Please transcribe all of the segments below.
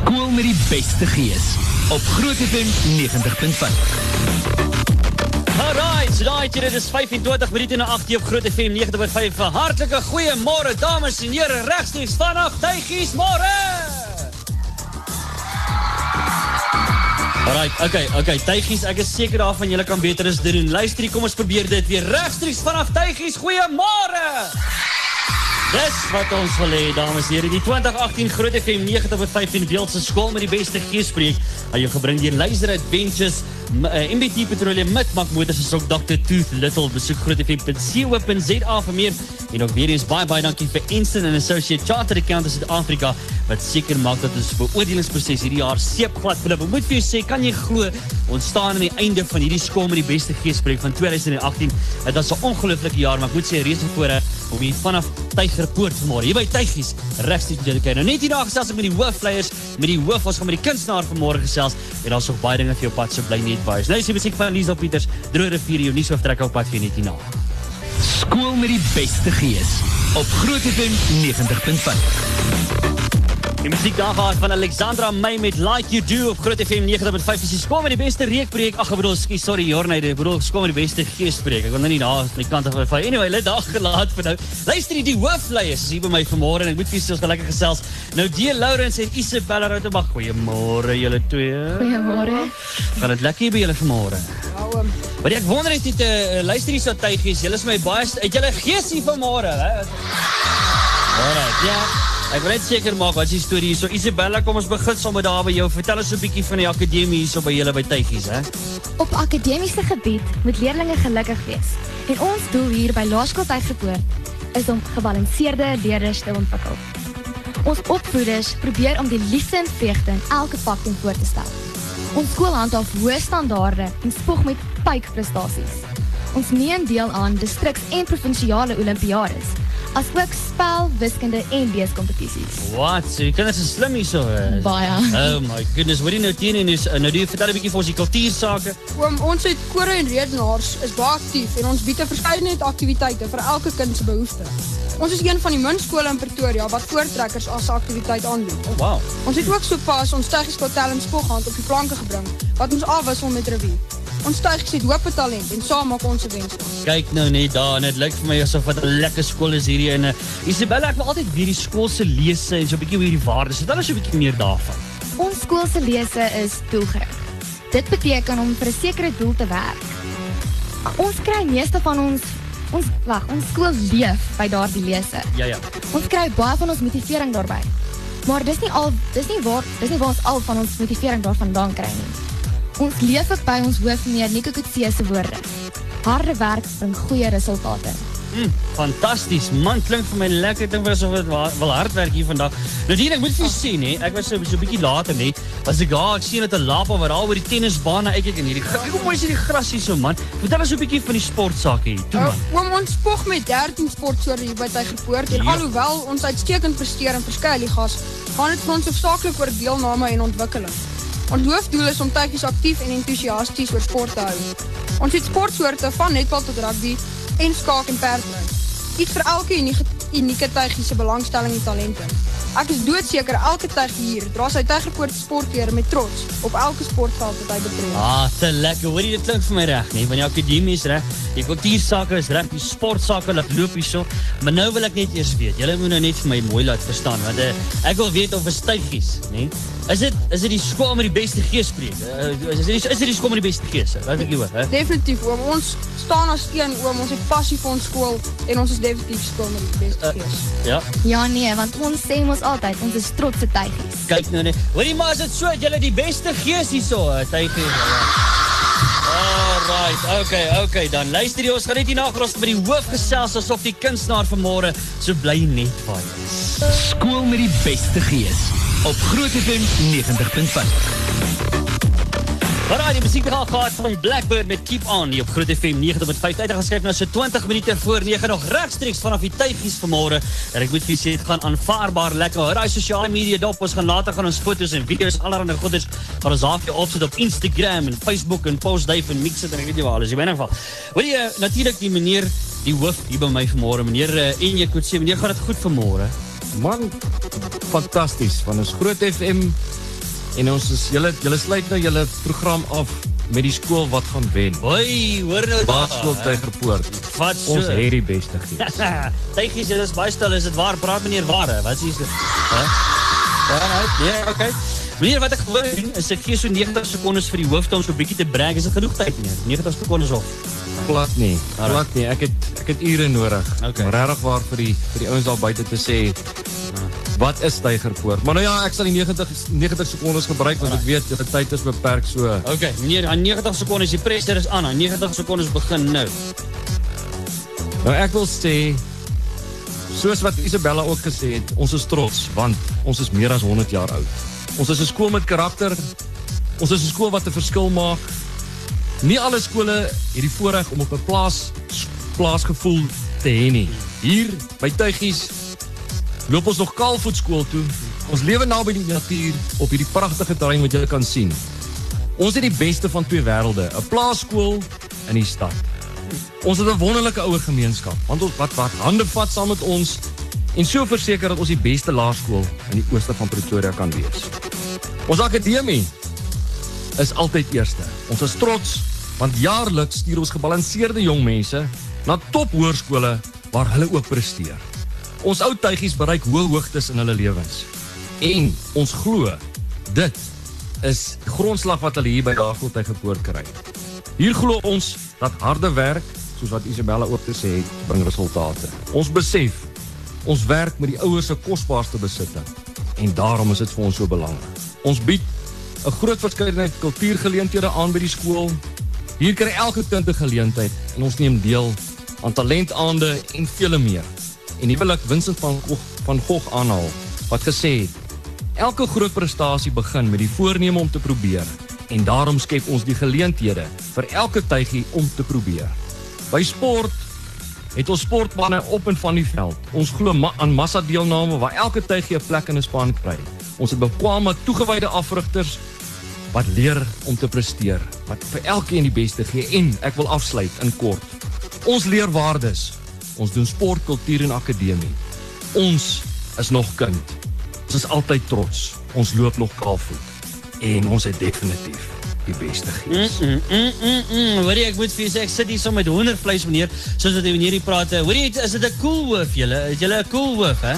Skool met die beste gees op Groot FM 90.5. Alright, daai dit is 25 minute na 8 op Groot FM 90.5. Hartlike goeiemôre dames en here, regstreeks vanaf Tuigies môre. Alright, okay, okay, Tuigies, ek is seker daarvan julle kan beter as dit doen. Luister, kom ons probeer dit weer regstreeks vanaf Tuigies. Goeiemôre. Dis wat ons wil hê, dames en here. Die 2018 Groot FM 90.5 in Beeldse skool met die beste geespreek. Jou gebring deur Luister Adventures, uh, MBT Petroleum met Mac Motors en ook Dr Tooth Little. Besoek grootfm.co.za vir meer. En ook weer eens baie baie dankie vir Instant and Associate Chartered Accountants Suid-Afrika wat seker maak dat ons beoordelingsproses hierdie jaar seepglad verloop. Ek moet vir jou sê, kan jy glo ons staan aan die einde van hierdie skool met die beste geespreek van 2018. Dit was 'n ongelooflike jaar, maar ek moet sê reeds voorheen om hier vanaf Tygerpoort vanmôre hier by Tygies regstreeks te kyk. Nou net hier daar gesels ek met die hoofleiers, met die hoof ons gaan met die kunstenaar vanmôre gesels en daar's nog baie dinge vir jou pad so bly net by. Nou is die musiek van Liesel Pieters, Droë rivier jou nuus trek op pad vir net hierna. Skool met die beste gees op Groot FM 90.5. Die musiek daar gehad van Alexandra May met Like You Do op Groot FM 90.5 is die skool met die beste reekbreek. Ag, ek bedoel, skus, sorry, Jorney, ek bedoel skool met die beste geesbreek. Ek wil nou nie daar aan die kant af van anyway, let daar gelaat vir nou. Luister die, die hoofleiers hier by my vanmôre en ek moet vir julle lekker gesels. Nou die Lawrence en Isabella Rautenbach. Goeiemôre julle twee. Goeiemôre. Gaan dit lekker by julle vanmôre? Oom. Maar ek wonder net dit uh, luister hier so tuigies. Julle is my baie uit julle gees hier vanmôre, hè? Alright, ja. Ek wil net seker maak wat is die storie hier. So Isabella, kom ons begin sommer daar by jou. Vertel ons 'n bietjie van die akademie hierso by julle by Tuigies, hè? Op akademiese gebied moet leerders gelukkig wees. En ons doel hier by Laerskool Tuigepoort is om gebalanseerde leerders te ontwikkel. Ons opvoeders probeer om die liefde en vreugde in elke pak ten voor te stel. Ons skool handhaaf hoë standaarde en spog met pypprestasies. Ons neem deel aan distriks- en provinsiale olimpiades asook spel, wiskunde en leeskompetisies. Wat? So die kinders is slim hierso. hè? Baie. Oh my goodness, hoorie nou teen en is nou die vertel 'n bietjie vir ons die kultuursake. Oom, ons het kore en redenaars is baie aktief en ons bied 'n verskeidenheid aktiwiteite vir elke kind se behoeftes. Ons is een van die min skole in Pretoria wat voortrekkers as aktiwiteit aanbied. Oh wow. Ons het ook sopas ons Teggies Got Talent spoghand op die planke gebring wat ons afwissel met revue. Ons Teggies het hoop talent en saam maak ons se wens. Kyk nou net daar en dit lyk vir my asof wat 'n lekker skool is hierdie en uh, Isabella ek wil altyd weer die skool se lesse en so 'n bietjie oor hierdie waardes. Vertel ons 'n bietjie meer daarvan. Ons skool se lese is doelgerig. Dit beteken om vir 'n sekere doel te werk. Ons kry meeste van ons ons wag, ons skool leef by daardie lese. Ja ja. Ons kry baie van ons motivering daarbey. Maar dis nie al dis nie waar dis nie waar ons al van ons motivering daarvandaan kry nie. Ons leef ook by ons hoofmeneer Nico Kutse se woorde. Harde werk bring goeie resultate. Mm, Fantasties. Man klink vir my lekker ding was of dit wa- wel hard werk hier vandag. Nadien ek moet vir jou sê nê, ek was so so 'n bietjie later nê, was ek daar, ek sien dit 'n lapa wat daar oor die tennisbaan uitkyk en hierdie kyk hoe mooi is hierdie gras hier so man. Vertel ons 'n bietjie van die sportsake hier. Toe Uh, man. oom, ons spog met 13 sportsoorte hier by Tygerpoort en Ja. alhoewel ons uitstekend presteer in verskeie ligas, gaan dit vir ons hoofsaaklik oor deelname en ontwikkeling. Ons hoofdoel is om Teggies aktief en entoesiasties oor sport te hou. Ons het sportsoorte van netbal tot rugby en skaak en perdry. Iets vir elke unieke unieke Teggie se belangstelling en talente. Ek is doodseker elke Teggie hier dra sy Tygerpoort sportklere met trots op elke sportveld wat hy betree. Ah, te lekker. Hoorie dit klink vir my reg nê, want die akademie is reg. Die kultuursake is reg, die sportsake laat loop hierso. Maar nou wil ek net eers weet. Julle moet nou net vir my mooi laat verstaan want uh, ek wil weet of is tygies, nê? Is dit is dit die skool met die beste geespreek? Uh, is dit is dit die skool met die beste gees? Wat ek hoor, hè? Definitief oom, ons staan as een oom, ons het passie vir ons skool en ons is definitief skool met die beste Uh, gees. Ja. Ja nee, want ons sê mos altyd ons is trotse tuigies. Kyk nou net. Hoorie maar, is dit so dat julle die beste gees hierso, uh, tygies? Ja. Alright, okay, okay, dan luister jy ons gaan net hier na gros by die hoof gesels asof die kunstenaar vanmôre so bly net vaai. Skool met die beste gees op Groot FM 90.5. Maar die musiek het gehad van Blackbird met Keep On hier op Groot FM 90.5. Tyd geskryf nou so 20 minute voor 9 nog regstreeks vanaf die tuigies vanmôre. En ek moet vir sê dit gaan aanvaarbaar lekker. Hoor, daai sosiale media dop ons gaan later gaan ons foto's en video's allerlei goeders gaan ons daar vir jou opsit op Instagram en Facebook en post Dave en mix dit en ek weet nie waar alles. In 'n geval. Hoor jy natuurlik die meneer die hoof hier by my vanmôre, meneer uh, en jy kon sê meneer gaan dit goed vanmôre. Man, fantasties. Van ons Groot FM En ons is julle julle sluit nou julle program af met die skool wat gaan wen. Hoi, hoor nou. Basketbal Tygerpoort. Wat so? Ons het die beste gees. Tygies, dit is baie stil. Is dit waar? Praat meneer ware. Wat is dit? Hè? Ja, nee, ja, okay. Meneer, wat ek gewoon doen, is ek gee so 90 sekondes vir die hoofd om so 'n bietjie te brag. Is dit genoeg tyd, meneer? 90 sekondes of? Plat nie. Plat nie. Ek het ek het ure nodig. Okay. Om regtig waar vir die vir die ouens daar buite te sê wat is Tygerpoort? Maar nou ja, ek sal die 90 90 sekondes gebruik want ek weet die tyd is beperk so. Okay, meneer, aan 90 sekondes, die pressure is aan. Aan 90 sekondes begin nou. Nou ek wil sê soos wat Isabella ook gesê het, ons is trots want ons is meer as 100 jaar oud. Ons is 'n skool met karakter. Ons is 'n skool wat 'n verskil maak. Nie alle skole het die voorreg om op 'n plaas plaasgevoel te hê nie. Hier by Tuigies loop ons nog kaalvoet skool toe. Ons lewe naby die natuur op hierdie pragtige terrein wat jy kan sien. Ons het die beste van twee wêrelde, 'n plaaskool in die stad. Ons het 'n wonderlike ouer gemeenskap, want ons wat wat hande vat saam met ons en so verseker dat ons die beste laerskool in die ooste van Pretoria kan wees. Ons akademie is altyd eerste. Ons is trots want jaarliks stuur ons gebalanseerde jong mense na top hoërskole waar hulle ook presteer. Ons ou tuigies bereik hoë hoogtes in hulle lewens. En ons glo dit is grondslag wat hulle hier by Daagkooltyd gepoort kry. Hier glo ons dat harde werk, soos wat Isabella ook gesê het, bring resultate. Ons besef ons werk met die ouers se kosbaarste besitte en daarom is dit vir ons so belangrik. Ons bied 'n groot verskeidenheid kultuurgeleenthede aan by die skool. Hier kry elke kind 'n geleentheid en ons neem deel aan talentaande en vele meer. En hier wil ek Vincent van Gogh, van Gogh aanhaal wat gesê het: Elke groot prestasie begin met die voorneme om te probeer en daarom skep ons die geleenthede vir elke tuigie om te probeer. By sport het ons sportmanne op en van die veld. Ons glo ma aan massa deelname waar elke tuigie 'n plek in 'n span kry. Ons het bekwame toegewyde afrigters wat leer om te presteer, wat vir elkeen die beste gee en ek wil afsluit in kort. Ons leer waardes. Ons doen sport, kultuur en akademie. Ons is nog kind. Ons is altyd trots. Ons loop nog kaalvoet en ons het definitief die beste gees. Mm, mm, mm, mm. Hoorie, ek moet vir julle sê ek sit hier so met hoendervleis meneer, soos wat die meneer hier praat. Hoorie, is dit 'n cool hoof julle? Is julle 'n cool hoof, hè?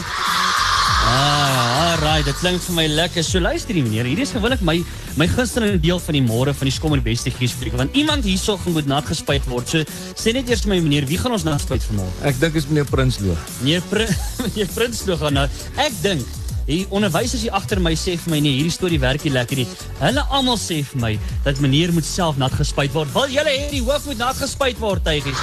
Ah, alright, dit klink vir my lekker. So luister hier meneer, hierdie is gewoonlik my my gunsteling deel van die môre van die skom en die beste geespreek want iemand hierso moet nat gespuit word. So sê net eers vir my meneer, wie gaan ons nat spuit vanmôre? Ek dink is meneer Prinsloo. Meneer Pr meneer Prinsloo gaan nou. Ek dink Die onderwysers hier agter my sê vir my nee, hierdie storie werk nie lekker nie. Hulle almal sê vir my dat meneer moet self nat gespuit word. Wil julle hê die hoof moet nat gespuit word, tygies?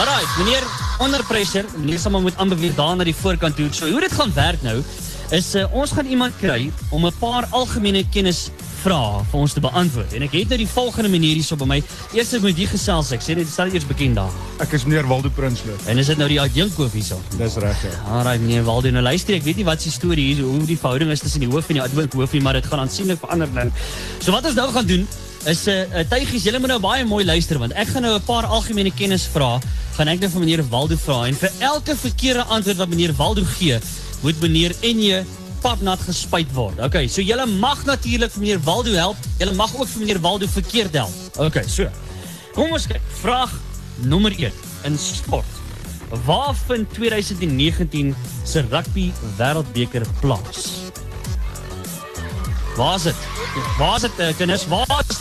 Alraai, meneer onder pressure, maar moet aanbeweeg daar na die voorkant toe. So hoe dit gaan werk nou is uh, ons gaan iemand kry om 'n paar algemene kennis vrae vir ons te beantwoord. En ek het nou die volgende manier hierso by my. Eers moet jy gesels ek. Sê dit stel eers bekend daar. Ek is meneer Waldo Prinsloo. En is dit nou die adjunkhoof hierso? Dis reg ja. Alraai meneer Waldo, nou luister ek weet nie wat se storie hier hoe die verhouding is tussen die hoof en die adjunkhoof nie, maar dit gaan aansienlik verander nou. So wat ons nou gaan doen is 'n uh, uh, tuigies, julle moet nou baie mooi luister want ek gaan nou 'n paar algemene kennis vra. Gaan ek nou vir meneer Waldo vra en vir elke verkeerde antwoord wat meneer Waldo gee, moet meneer Enje papnat gespuit word. Okay, so julle mag natuurlik vir meneer Waldo help. Julle mag ook vir meneer Waldo verkeerd help. Okay, so. Kom ons kyk. Vraag nommer 1 in sport. Waar vind 2019 se rugby wêreldbeker plaas? Waar is dit? Waar is dit, uh, kinders? Waar is?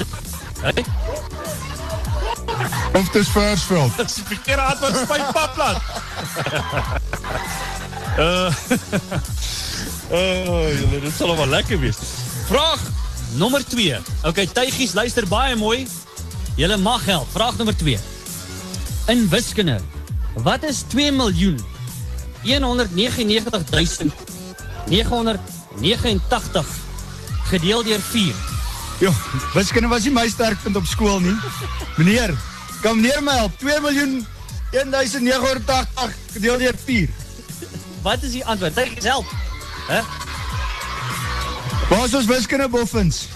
Hey? Of dis Versveld. Dis die verkeerde antwoord spuit paplat. uh Oh, julle, dit sal wel lekker wees. Vraag nommer 2. Okay, tuigies, luister baie mooi. Julle mag help. Vraag nommer 2. In wiskunde, wat is 2 miljoen 199989 gedeel deur 4? Jo, wiskunde was nie my sterkpunt op skool nie. Meneer, kan meneer my help? 2 miljoen 1980 gedeel deur 4. Wat is die antwoord? Tuigies, help. Hè? Waar is ons wiskunde boffins?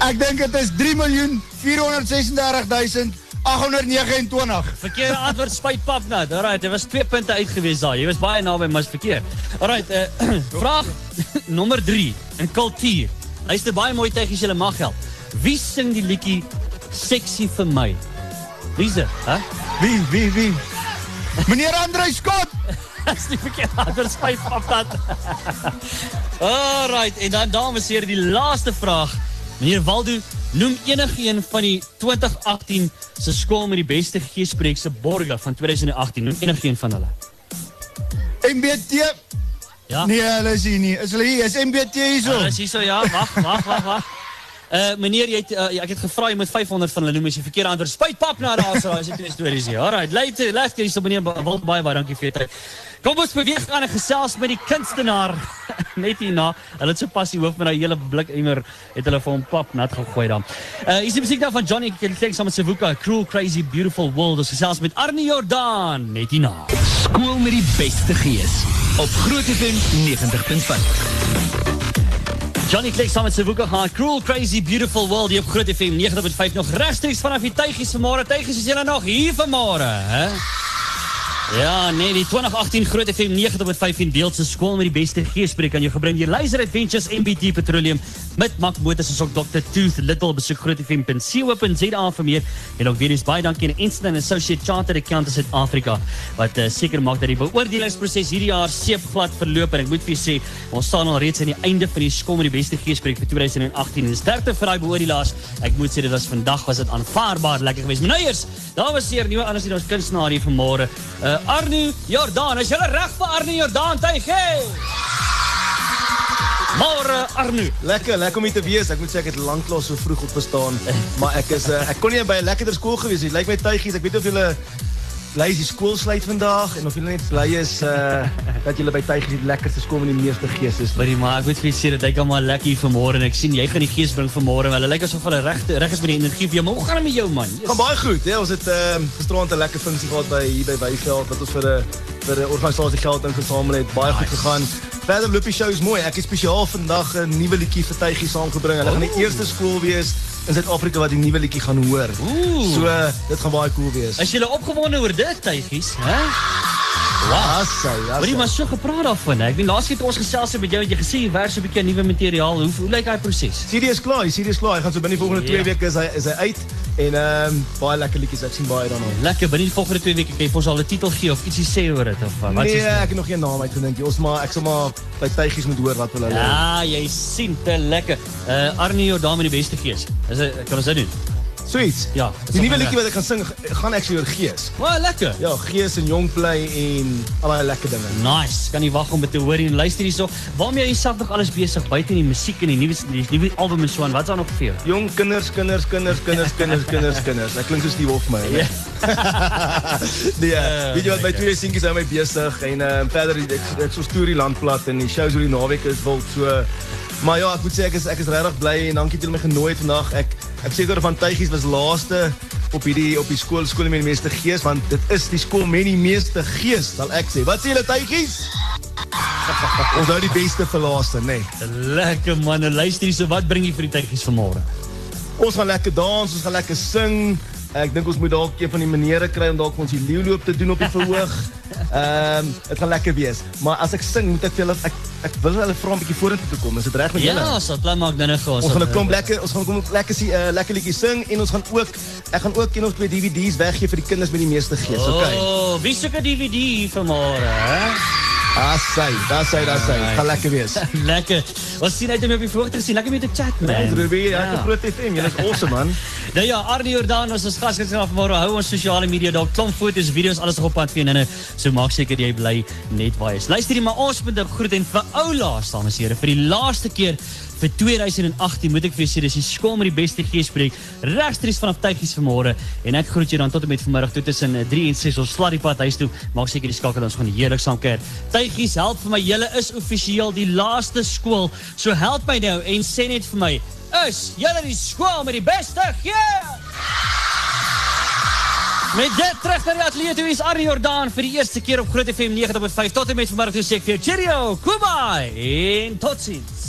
Ek dink dit is 3 miljoen 436.888. 829. Verkeerde antwoord spuit papnat. Alright, er was twee punte uit gewees daar. Jy was baie naby maar is verkeerd. Alright, uh, vraag nommer 3 in kultuur. Luister baie mooi tegnies julle mag help. Wie sing die liedjie Sexy vir my? Wie's dit? Hè? Wie, wie, wie? Meneer Andre Scott. Dis die verkeerde antwoord spuit papnat. Alright, en dan dames en here die laaste vraag. Meneer Waldo, noem enige een van die 2018 se skool met die beste geespreek se borge van 2018. Noem enige een van hulle. MBT. Ja. Nee, hulle is hier nie. Is hulle hier? Is MBT hierso? Ah, dis hier so ja. Wag, wag, wag, wag. Uh meneer jy het, uh, ek het gevra jy moet 500 van hulle noem as jy verkeerde antwoord. Spuit pap na daar so as jy twee stories hier. Alright, late late hier so meneer Wil baie baie dankie vir jou tyd. Kom ons beweeg aan 'n gesels met die kunstenaar net hierna. Hulle het so pas die hoof met daai hele blik emmer het hulle vir hom pap nat gegooi dan. Uh is die musiek daar van Johnny Kentlex saam met Sevuka, Cruel Crazy Beautiful World. Ons gesels met Arnie Jordan net hierna. Skool met die beste gees op Groot FM 90.5. Johnny Clegg saam met Sevuka gaan Cruel Crazy Beautiful World hier op Groot FM 90.5 nog regstreeks vanaf die Tuigies vanmôre. Tuigies is julle nog hier vanmôre, hè? Ja, nee, die 2018 Groot FM 90.5 in beeld se skool met die beste geespreek aan jou gebring deur Laser Adventures MBT Petroleum met Mac Motors en ook Dr Tooth Little besoek grootfm.co.za vir meer. En ook weer eens baie dankie aan Instant Associate Chartered Accountants Suid-Afrika wat uh, seker maak dat die beoordelingsproses hierdie jaar seepglad verloop. En ek moet vir julle sê ons staan al reeds aan die einde van die skool met die beste geespreek vir 2018 en sterkte vir daai beoordelaars. Ek moet sê dit was vandag was dit aanvaarbaar lekker geweest. Meneers dames en here nuwe anders hier ons kunstenaar hier vanmôre. Uh, Arnie Jordan is julle reg vir Arnie Jordan tuig hey Môre Arnie Lekker, lekker om hier te wees. Ek moet sê ek het lanklaas so vroeg opgestaan, maar ek is uh, ek kon nie by 'n lekkerder skool gewees het. Lyk my tuigies, ek weet of julle bly is die skool sluit vandag en of julle net bly is uh dat julle by tuigies die lekkerste skool met die meeste gees is. Maar die maar ek moet vir sê dit lyk almal lekker hier vanmôre en ek sien jy gaan die gees bring vanmôre. Hulle lyk asof hulle reg reg is met die energie jou. Maar hoe gaan dit met jou man? Gaan baie goed, hè. Ons het uh, gisterand 'n lekker funksie gehad by hier by Weyveld wat ons vir 'n vir 'n organisasie geld ingesamel het. Baie goed gegaan. Verder loop die show is mooi. Ek het spesiaal vandag 'n nuwe liedjie vir tuigies saamgebring. Hulle gaan die eerste skool wees in Suid-Afrika wat die nuwe liedjie gaan hoor. Ooh. So uh, dit gaan baie cool wees. Is julle opgewonde oor dit tuigies, hè? Ja. Wat jy maar so gepraat daarvan. Ek weet laas keer toe ons gesels het met jou het jy gesê jy werk so 'n bietjie aan nuwe materiaal. Hoe hoe lyk daai proses? Is klaar, is klaar. Hy gaan so binne die volgende Ja. 2 weke is hy is hy uit en ehm um, baie lekker liedjies. Ek sien baie daarna. Lekker, binne die volgende 2 weke kan jy vir ons al 'n titel gee of ietsie sê oor dit of wat? Nee, is ek het nog geen naam uitgedink nie. Ons maar ek sal maar by tuigies moet hoor wat hulle. Ja, jy sien te lekker. Uh Arnie Jordan met die beste gees. Is dit kan ons dit doen? Sweets. Ja. Die nuwe liedjie wat ek gaan sing gaan actually oor gees. Maar lekker. Ja, gees en jong bly en al daai lekker dinge. Nice. Kan nie wag om dit te hoor en luister hierso. Waarmee jy self nog alles besig buite die musiek en die nuwe die nuwe album en so aan. Wat's daar nog vir jou? Jong kinders, kinders, kinders, kinders, kinders, kinders, kinders. Ek klink soos die hof my. Ja. nee, uh, weet jy wat my twee seentjies hou my besig en uh, verder ek ek so storie landplat en die shows oor die naweek is wild so maar ja, ek moet sê ek is ek is regtig bly en dankie dat julle my genooi het vandag. Ek ek seker van Tuigies was laaste op hierdie op die skool skool met die meeste gees want dit is die skool met die meeste gees sal ek sê. Wat sê julle Tuigies? Ons hou die beste vir laaste, nê. Nee. Lekker man. En Luister hierso, wat bring jy vir die tydjies vanmôre? Ons gaan lekker dans, ons gaan lekker sing. Ek dink ons moet dalk een van die maniere kry om dalk ons die leeuloop te doen op die verhoog. Ehm, um, dit gaan lekker wees. Maar as ek sing, moet ek vir hulle ek ek wil hulle vra 'n bietjie vorentoe toe kom. Is dit reg met julle? Ja, sal plan maak dinge gehad. Ons gaan 'n klomp lekker, ons gaan kom lekker sien uh, lekker liedjies sing en ons gaan ook ek gaan ook een of twee DVD's weggee vir die kinders met die meeste gees, okay? Oh, wie soek 'n DVD hier vanmôre, hè? Daar sy, daar sy, daar sy. Nice. Gaan lekker wees. Lekker. Ons sien uit om jou op die voorhoog te sien. Lekker met te chat, man. Hey, Ruby, ja, ja. groot FM, julle is awesome man. Nou ja, Arnie Jordan ons is gaskunstenaar vanmôre. Hou ons sosiale media daar klomp foto's, video's, alles nog op pad vir jou. So maak seker jy bly net waar jy is. Luister hier, maar ons moet 'n groet en vir ou laas, dames en here, vir die laaste keer vir 2018 moet ek vir julle sê dis die skool met die beste geespreek regstreeks vanaf Tuigies vanmôre en ek groet jou dan tot en met vanmiddag toe tussen eh, 3 en 6 ons slaat die pad huis toe maak seker die skakel ons gaan heerlik saam kuier Tuigies help vir my julle is offisieel die laaste skool so help my nou en sê net vir my is julle die skool met die beste gees Met dit terug na die ateljee toe is Arnie Jordan vir die eerste keer op Groot FM 90.5 tot en met vanmiddag toe ek vir jou cheerio, kubai en totsiens